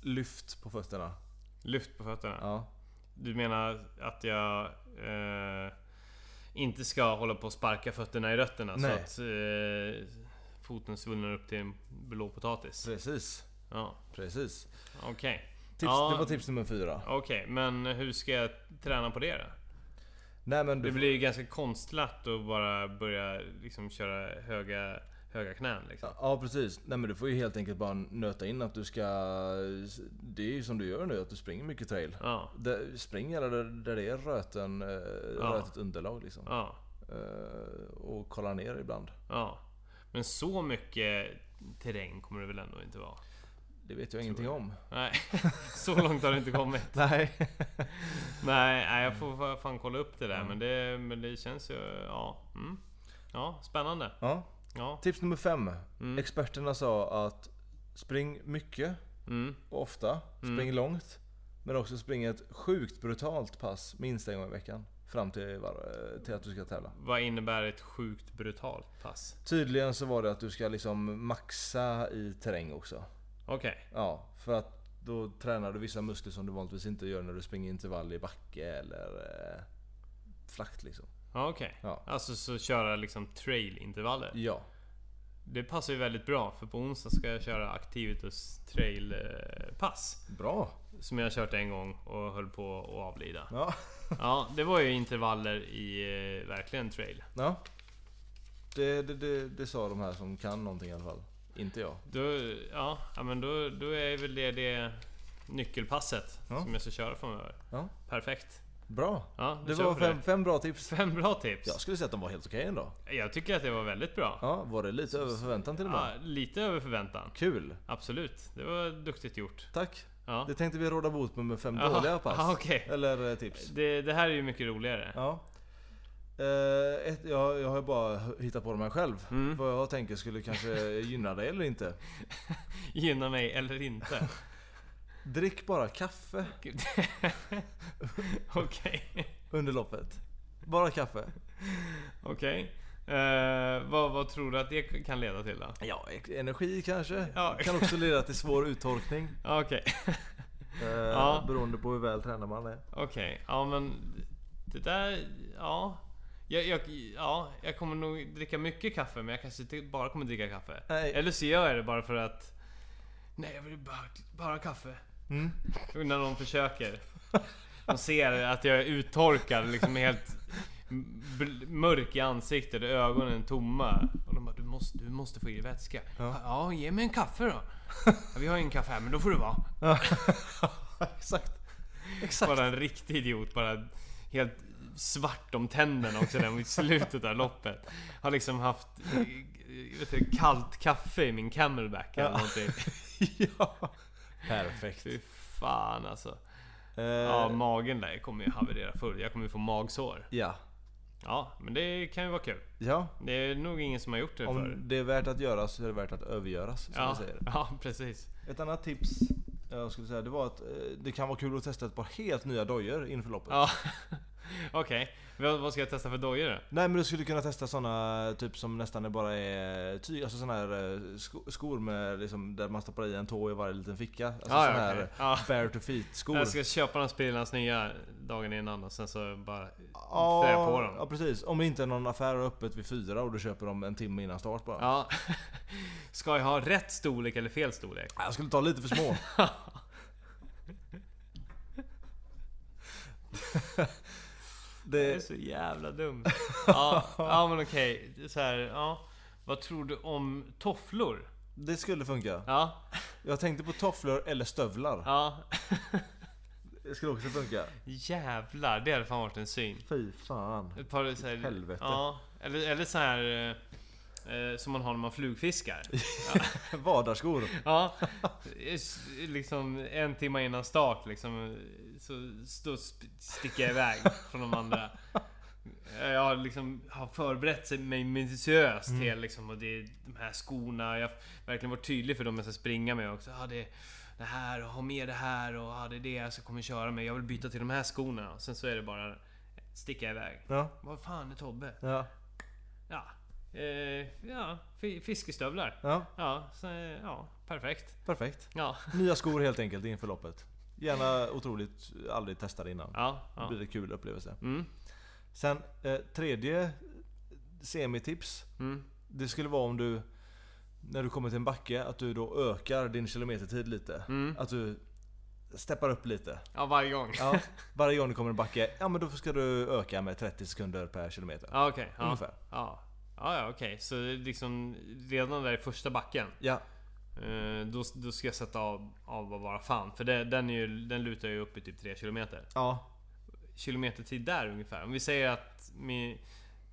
Lyft på fötterna. Lyft på fötterna. Ja. Du menar att jag eh, inte ska hålla på och sparka fötterna i rötterna Nej. så att eh, foten svullnar upp till en blå potatis? Precis. Ja, Precis. okej. Tips, Ja. Det var tips nummer fyra. Okej, men hur ska jag träna på det då? Nej men du Det blir ju ganska konstlat att bara börja liksom köra höga, höga knän liksom. Ja precis. Nej men du får ju helt enkelt bara nöta in att du ska... Det är ju som du gör nu, att du springer mycket trail. Ja, Det, spring gärna där, där det är röten, eh, Ja. rötet underlag liksom. ja, Eh, och kolla ner ibland. ja. Men så mycket terräng kommer det väl ändå inte vara? Det vet jag ingenting om. Nej, så långt har det inte kommit. Nej. Nej, nej, jag får fa- fan kolla upp det där. Men, det, men det känns ju... Ja. Mm. Ja, spännande. Ja. Ja. Tips nummer fem. Mm. Experterna sa att spring mycket Mm. och ofta. Spring långt. Men också spring ett sjukt brutalt pass minst en gång i veckan. Fram till, till att du ska tävla. Vad innebär ett sjukt brutalt pass? Tydligen så var det att du ska liksom maxa i terräng också. Okej. Ja, för att då tränar du vissa muskler som du vanligtvis inte gör när du springer intervall i backe eller eh, flakt liksom. Ja, okej. Ja. Alltså så köra liksom trail-intervaller. Ja, Det passar ju väldigt bra för på onsdag ska jag köra Activitus trail-pass. bra. Som jag kört en gång och höll på att avlida. Ja. Ja, det var ju intervaller i eh, verkligen trail. ja. Det, det, det, det sa de här som kan någonting i alla fall. Inte jag. Då, ja, ja, men då, då är väl det det nyckelpasset Ja. som jag ska köra framöver. Ja. Perfekt. Bra. Ja, Det var vi på fem, fem bra tips. Fem bra tips. Jag skulle säga att de var helt okej ändå. Jag tycker att det var väldigt bra. Ja, var det lite över förväntan till och Ja, med? lite över förväntan. Kul. Absolut. Det var duktigt gjort. Tack. Ja. Det tänkte vi råda bot med med fem Jaha, dåliga pass. aha, okej. Eller eh, tips. Det, det här är ju mycket roligare. Ja. Eh, ett, jag, jag har bara hittat på de här själv. Mm. Vad jag tänker skulle kanske gynna dig eller inte. Gynna mig eller inte. Drick bara kaffe Okej. under loppet. Bara kaffe. Okej. Eh, vad, vad tror du att det kan leda till då? Ja, energi kanske. Ja. Kan också leda till svår uttorkning. Okej. Eh, Ja. Beroende på hur väl tränad man är. Okej. Ja men... Det där... Ja. Jag, jag, ja, jag kommer nog dricka mycket kaffe men jag kanske inte bara kommer dricka kaffe. Nej. Eller så gör jag det bara för att... Nej, jag vill bara, bara kaffe. Mm. När de försöker. De ser att jag är uttorkad, liksom helt mörk i ansiktet och ögonen tomma. Och de bara, du måste, du måste få i dig vätska. Ja. Ja. ge mig en kaffe då. Ja, vi har ingen kaffe här, men då får du vara. Exakt. Exakt. Bara en riktig idiot. Bara helt svart om tänderna också där i slutet av loppet. Har liksom haft eh, vet du, kallt kaffe i min camelback eller Ja. någonting. ja. Perfekt. Fy fan alltså. Eh, Ja, magen där kommer ju haverera full. Jag kommer ju få magsår. ja. Ja, men det kan ju vara kul. Ja. Det är nog ingen som har gjort det förr. Om det är värt att göra så är det värt att övergöras. Som Ja, jag säger. ja, precis. Ett annat tips jag skulle säga det var att eh, det kan vara kul att testa ett par helt nya dojor inför loppet. Ja. Okej, vad, vad ska jag testa för dojor då? Nej men du skulle kunna testa såna typ som nästan är bara är tyg, alltså såna här eh, sko, skor med liksom, där man stoppar i en tå i varje liten ficka. Alltså ja, såna här okej. Ja. bare to feet skor. Jag ska köpa de sprillans nya dagen innan och sen så bara ja, trä på dem. Ja precis, om inte någon affär öppet vid fyra och du köper dem en timme innan start bara. Ja. Ska jag ha rätt storlek eller fel storlek? Jag skulle ta lite för små. Det är det, så jävla dumt. Ja, ja men okej. Så här, ja. Vad tror du om tofflor? det skulle funka. Ja, Jag tänkte på tofflor eller stövlar. ja. Det skulle också funka. Jävlar, det hade fan varit en syn. Fy fan. Ett par så här, Helvete. Ja, eller, eller så här eh, eh, som man har när man flugfiskar. Vardagsskor. Ja, liksom en timme innan start liksom. Så, sp- sticker jag iväg från de andra. Jag har liksom har förberett mig minutiöst Mm. till liksom, och det är de här skorna. Jag har verkligen varit tydlig för dem jag ska springa med också. Ja, det är det här och ha med det här och ja, det är det jag ska kommer köra med. Jag vill byta till de här skorna. Och sen så är det bara sticka iväg. Ja, Vad fan är Tobbe? ja, Ja, eh, ja fi- fiskestövlar. ja. Ja, så, ja, perfekt. Perfekt. Ja, Nya skor helt enkelt inför loppet. Gärna otroligt, aldrig testade innan. ja, Det ja. blir en kul upplevelse. Mm, Sen eh, tredje semitips. mm, Det skulle vara om du när du kommer till en backe, att du då ökar din kilometertid lite. mm. Att du steppar upp lite. Ja, varje gång. Ja, varje gång du kommer en backe, ja men då ska du öka med 30 sekunder per kilometer. Ja, ja. Ungefär. Ja, ja, ja okej. Så liksom redan där i första backen. Ja, Eh, då, då ska jag sätta av, av vad bara fan. För det, den, är ju, den lutar ju upp i typ 3 km. ja, Kilometertid där ungefär. Om vi säger att min,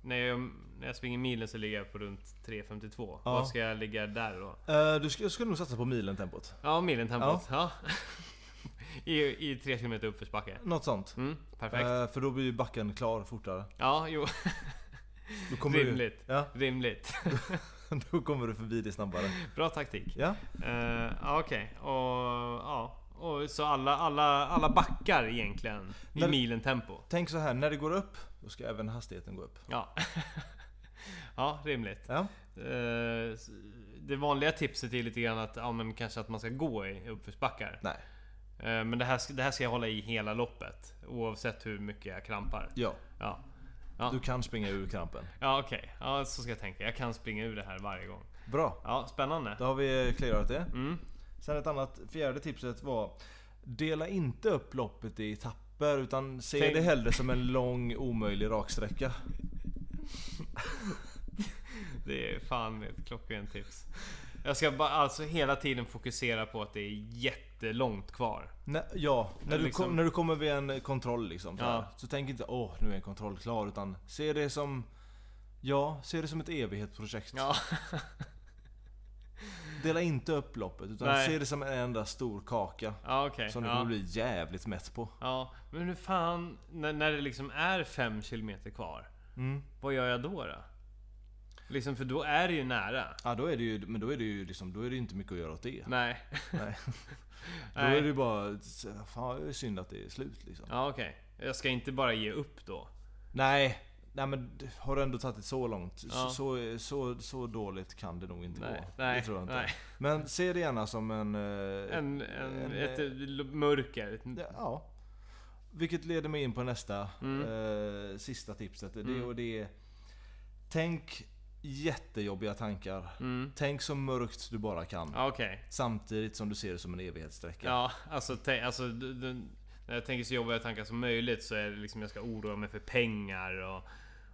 när, jag, när jag springer milen så ligger jag på runt 3.52. Ja. Vad ska jag ligga där då? Eh, du skulle, skulle nog satsa på milen tempot. Ja, milen tempot. Ja. I, I 3 km uppförsbacke. Något sånt. Mm, perfekt. Eh, för då blir ju backen klar fortare. Ja, jo. Då kommer Rimligt. Du, ja, Rimligt. då kommer du förbi det snabbare. Bra taktik. Ja, Uh, Okej, och ja. Och så alla, alla, alla backar egentligen i När- milen tempo. tänk så här, när det går upp, då ska även hastigheten gå upp. Ja. ja, rimligt. Ja, s- det vanliga tipset är lite grann att, ja men kanske att man ska gå i uppförsbackar. nej. Eh, men det här, ska- det här ska jag hålla i hela loppet. Oavsett hur mycket jag krampar. Ja, Ja. Ja, du kan springa ur krampen. ja okej. Ja, så ska jag tänka. Jag kan springa ur det här varje gång. Bra, Ja, spännande. då har vi clearat det. Mm. Sen ett annat, fjärde tipset var Dela inte upp loppet i etapper utan se Tänk- det hellre som en lång omöjlig raksträcka. Det är fan ett klockrent tips. Jag ska bara alltså hela tiden fokusera på att det är jättelångt kvar. Nä, ja, när du, Liksom- kom, när du kommer vid en kontroll liksom. Så, Ja. här, så tänk inte åh nu är en kontroll klar utan se det som Ja, se det som ett evighetsprojekt. Ja, Dela inte upp loppet utan Nej. se det som en enda stor kaka. ja okej. Som du ja. kommer bli jävligt mätt på. ja, men hur fan, när, när det liksom är 5 km kvar. Mm. Vad gör jag då då? Liksom för då är det ju nära. Ja då är det ju, men då är det ju liksom, då är det inte mycket att göra åt det. Nej. Nej. Då Nej. är det ju bara, fan det är synd att det är slut liksom. Ja okej. Jag ska inte bara ge upp då. Nej, nej men har du ändå tagit det så långt? Ja. Så, så, så, dåligt kan det nog inte Nej, gå. nej, det tror jag inte. nej. Men se det gärna som en... eh, En, en, en, ett eh, l- mörker. Ja, Ja. Vilket leder mig in på nästa, Mm. eh, sista tipset. Det, Mm. och det är... Tänk jättejobbiga tankar. Mm. Tänk så mörkt du bara kan. Okej. Samtidigt som du ser det som en evighetssträcka. Ja, alltså, alltså du, du, när jag tänker så jobbiga tankar som möjligt så är det liksom jag ska oroa mig för pengar och,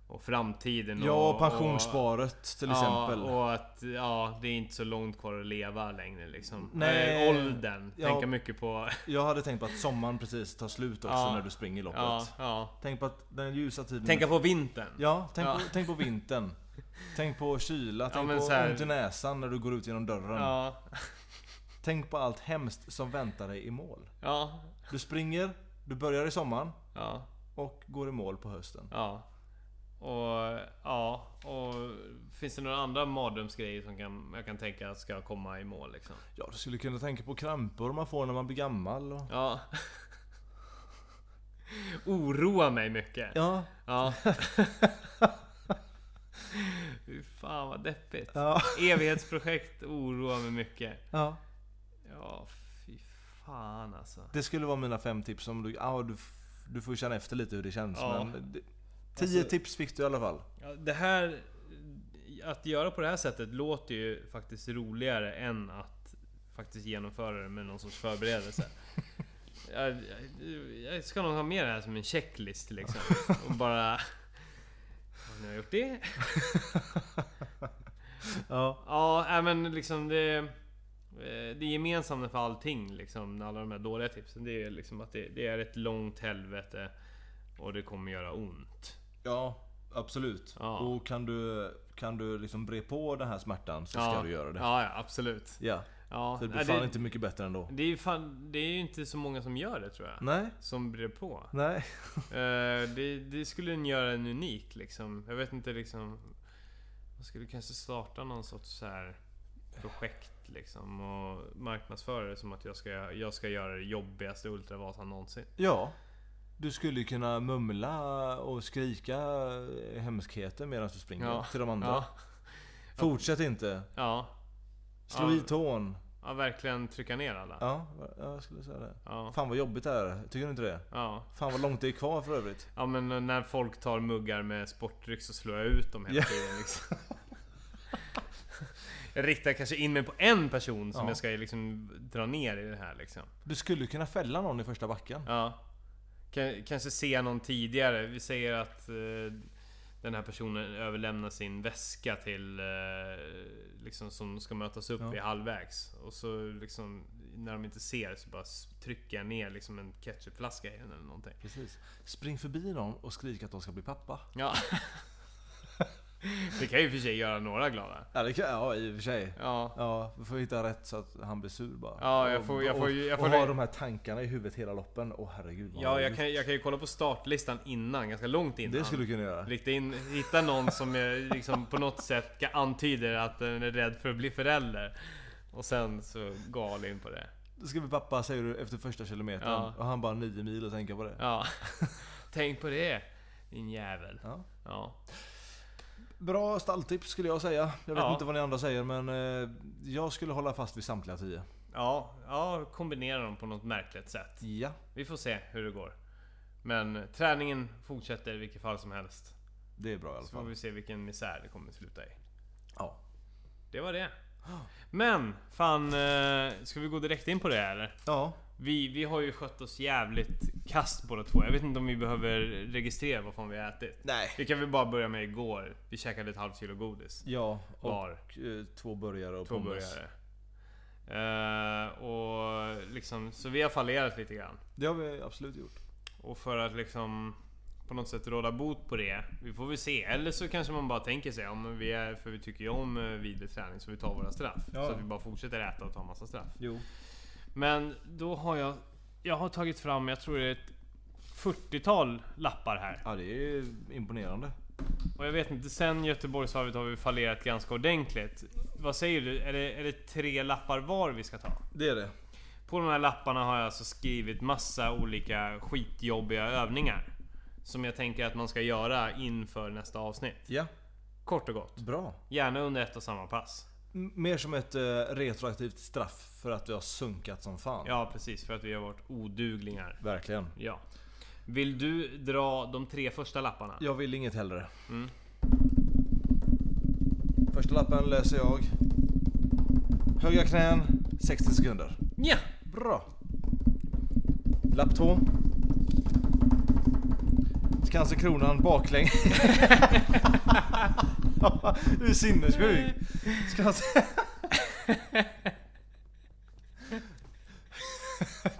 och framtiden. Ja, och, pensionssparet till exempel. Ja, och att ja, det är inte så långt kvar att leva längre liksom. Nej. Eh, åldern. Ja. Tänka mycket på... Jag hade tänkt på att sommaren precis tar slut också Ja. när du springer loppet. Ja. Tänk på att den ljusa tiden... Tänka på vintern. Ja, tänk. På, tänk på vintern. Tänk på kyla, tänk men på här- ont i näsan när du går ut genom dörren. Ja, Tänk på allt hemskt som väntar dig i mål. ja, Du springer, du börjar i sommaren ja, och går i mål på hösten. ja. Och ja, och finns det några andra mardrömsgrejer som kan, jag kan tänka ska komma i mål liksom? Ja, du skulle kunna tänka på krampor man får när man blir gammal. Och... Ja. Oroa mig mycket. Ja, Ja. Fy fan vad deppigt. ja, Evighetsprojekt oroar mig mycket. ja. Ja, fy fan alltså. Det skulle vara mina fem tips om du... Ja, du, du får känna efter lite hur det känns. Ja. Men det, tio Alltså- tips fick du i alla fall. Det här... Att göra på det här sättet låter ju faktiskt roligare än att faktiskt genomföra det med någon sorts förberedelse. Jag, jag, jag ska nog ha med det här som en checklist liksom. Och bara... Nu har jag gjort det. Ja. Ja, men liksom det... eh, Det gemensamma för allting, liksom, alla de här dåliga tipsen, det är liksom att det, det är ett långt helvete och det kommer göra ont. Ja, absolut. Ja. Och kan du, kan du liksom bre på den här smärtan så ska ja. du göra det. Ja, ja, absolut. Ja. Ja, Så det blir nej, fan det, inte mycket bättre ändå. det är fan, det är ju inte så många som gör det tror jag. Nej, Som brer på. nej. Eh, det, det skulle göra en unik liksom. Jag vet inte liksom... Man skulle kanske starta någon sorts så här projekt liksom och marknadsföra det som att jag ska, jag ska göra det jobbigaste Ultravasan någonsin. Ja. Du skulle ju kunna mumla och skrika hemskheter medan du springer Ja. till de andra. Ja, Fortsätt inte. ja, Slå Ja. i tån. ja verkligen trycka ner alla. Ja, ja, jag skulle säga det. Ja, Fan vad jobbigt det är. Tycker du inte det? ja. Fan vad långt det är kvar för övrigt. ja men när folk tar muggar med sportdryck så slår jag ut dem hela tiden liksom. Jag riktar kanske in mig på en person som Ja. jag ska liksom dra ner i det här liksom. Du skulle kunna fälla någon i första backen. Ja. K- kanske se någon tidigare. Vi säger att eh, den här personen överlämnar sin väska till... Eh, liksom som ska mötas upp Ja. i halvvägs. Och så liksom... När de inte ser så bara trycker jag ner liksom en ketchupflaska i den eller någonting. Precis. Spring förbi någon och skrik att de ska bli pappa. Ja. det kan ju och för sig göra några glada. Ja, det kan, ja i och för sig. Ja. Ja, vi får hitta rätt så att han blir sur bara. Ja, jag Och- får- jag får och, jag och får- ha de här tankarna i huvudet hela loppen. Åh herregud. vad Ja, jag kan, jag kan ju kolla på startlistan innan, ganska långt innan. Det skulle du kunna göra. Rikta in, hitta någon som liksom på något sätt antyder att den är rädd för att bli förälder. Och sen så gå all in på det. Du ska bli pappa säger du efter första kilometern. Ja. Och han bara nio mil och tänka på det. Ja. Tänk på det, din jävel. Ja. Ja. Bra stalltips skulle jag säga. Jag vet Ja. inte vad ni andra säger men eh, jag skulle hålla fast vid samtliga tio. Ja, ja, kombinera dem på något märkligt sätt. Ja. Vi får se hur det går. Men träningen fortsätter i vilket fall som helst. Det är bra i alla Så får fall. vi se vilken misär det kommer sluta i. Ja. Det var det. Men, fan, eh, ska vi gå direkt in på det eller? Ja. Vi, vi har ju skött oss jävligt kast båda två. Jag vet inte om vi behöver registrera vad fan vi har ätit. Nej. Vi kan väl bara börja med igår. Vi käkade ett halvt kilo godis. Ja. Och Var. eh, två burgare och Två pommes. burgare. Eh, och liksom, så vi har fallerat lite grann. Det har vi absolut gjort. Och för att liksom på något sätt råda bot på det. Vi får väl se. Eller så kanske man bara tänker sig om vi är, för vi tycker ju om eh, vidrig träning, så vi tar våra straff. Ja. Så att vi bara fortsätter äta och ta massa straff. Jo. Men då har jag Jag har tagit fram, jag tror det är ett 40-tal lappar här. Ja det är imponerande. Och jag vet inte, sen Göteborgsvarvet har vi fallerat ganska ordentligt. Vad säger du? Är det, är det tre lappar var vi ska ta? Det är det. På de här lapparna har jag alltså skrivit massa olika skitjobbiga övningar. Som jag tänker att man ska göra inför nästa avsnitt. Ja. Kort och gott. Bra. Gärna under ett och samma pass. Mer som ett eh, retroaktivt straff för att vi har sunkat som fan. Ja precis, för att vi har varit oduglingar. Verkligen. Ja. Vill du dra de tre första lapparna? Jag vill inget hellre. Mm. Första lappen läser jag. Höga knän, 60 sekunder. Ja! Bra. Lapp 2. Skansen-kronan baklänges. du är sinnessjuk. Skansen...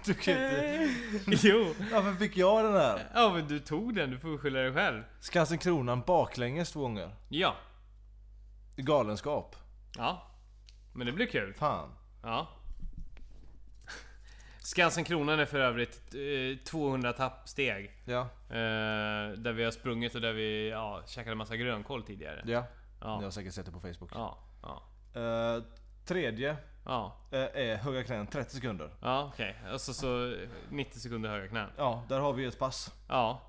du kan inte... Jo! Varför fick jag den här? Ja men du tog den, du får skylla dig själv. Skansen-kronan baklänges två gånger. Ja. Galenskap. Ja. Men det blir kul. Fan. Ja. Skansen Kronan är för övrigt eh, 200 tappsteg. Ja. Eh, där vi har sprungit och där vi ja, käkade massa grönkål tidigare. Ja. Ni Ja. har säkert sett det på Facebook. Ja. Ja. Eh, tredje Ja. eh, är höga knän 30 sekunder. Ja okej. Alltså så 90 sekunder höga knän. Ja, där har vi ett pass. Ja.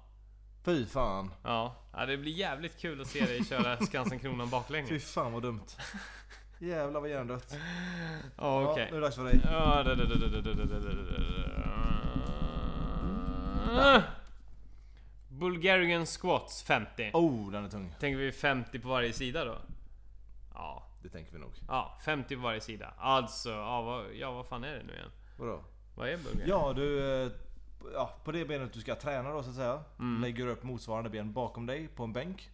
Fy fan. Ja. ja. Det blir jävligt kul att se dig köra Skansen Kronan Fy baklänges. fan vad dumt. Jävlar vad hjärndött. Ja okej. Nu är det dags för dig. Ja. Bulgarian squats 50. Oh, den är tung. Tänker vi 50 på varje sida då? Ja. Det tänker vi nog. Ja, 50 på varje sida. Alltså, ja vad, ja, vad fan är det nu igen? Vadå? Vad är Bulgarian? Ja, du... eh, Ja, på det benet du ska träna då så att säga. Mm. Lägger upp motsvarande ben bakom dig på en bänk.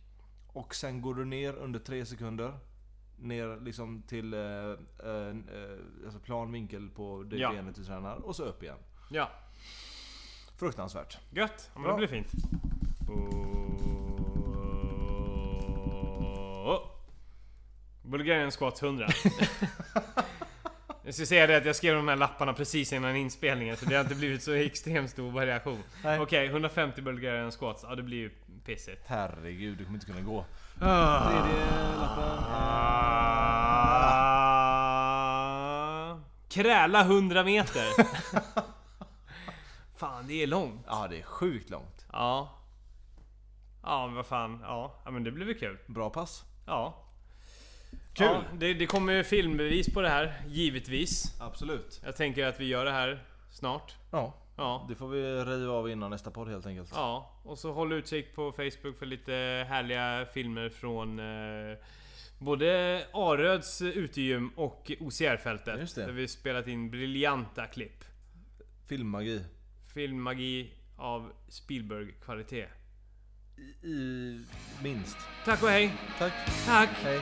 Och sen går du ner under 3 sekunder. Ner liksom till eh, eh, eh, alltså plan vinkel på det Ja. benet du tränar. Och så upp igen. Ja, Fruktansvärt. gött. Ja, men det blir fint. Oh. Bulgarian squats 100. Jag ska säga det att jag skrev de här lapparna precis innan inspelningen så det har inte blivit så extremt stor variation. Okej, 150 Bulgarian squats. Ja, det blir ju pissigt. Herregud, du kommer inte kunna gå. Ah. Tredje lappen. Ah. Kräla 100 meter. fan, det är långt. Ja, det är sjukt långt. Ja. Ja, men vad fan. Ja, ja men det blir väl kul. Bra pass. Ja. Kul. Ja, det, det kommer ju filmbevis på det här, givetvis. Absolut. Jag tänker att vi gör det här snart. Ja, Ja. det får vi riva av innan nästa podd helt enkelt. Ja, och så håll utkik på Facebook för lite härliga filmer från eh, både Aröds utegym och OCR-fältet. Just det. Där vi spelat in briljanta klipp. Filmmagi. Filmmagi av Spielberg-kvalitet. I, I minst. Tack och hej! Tack. Tack! Hej.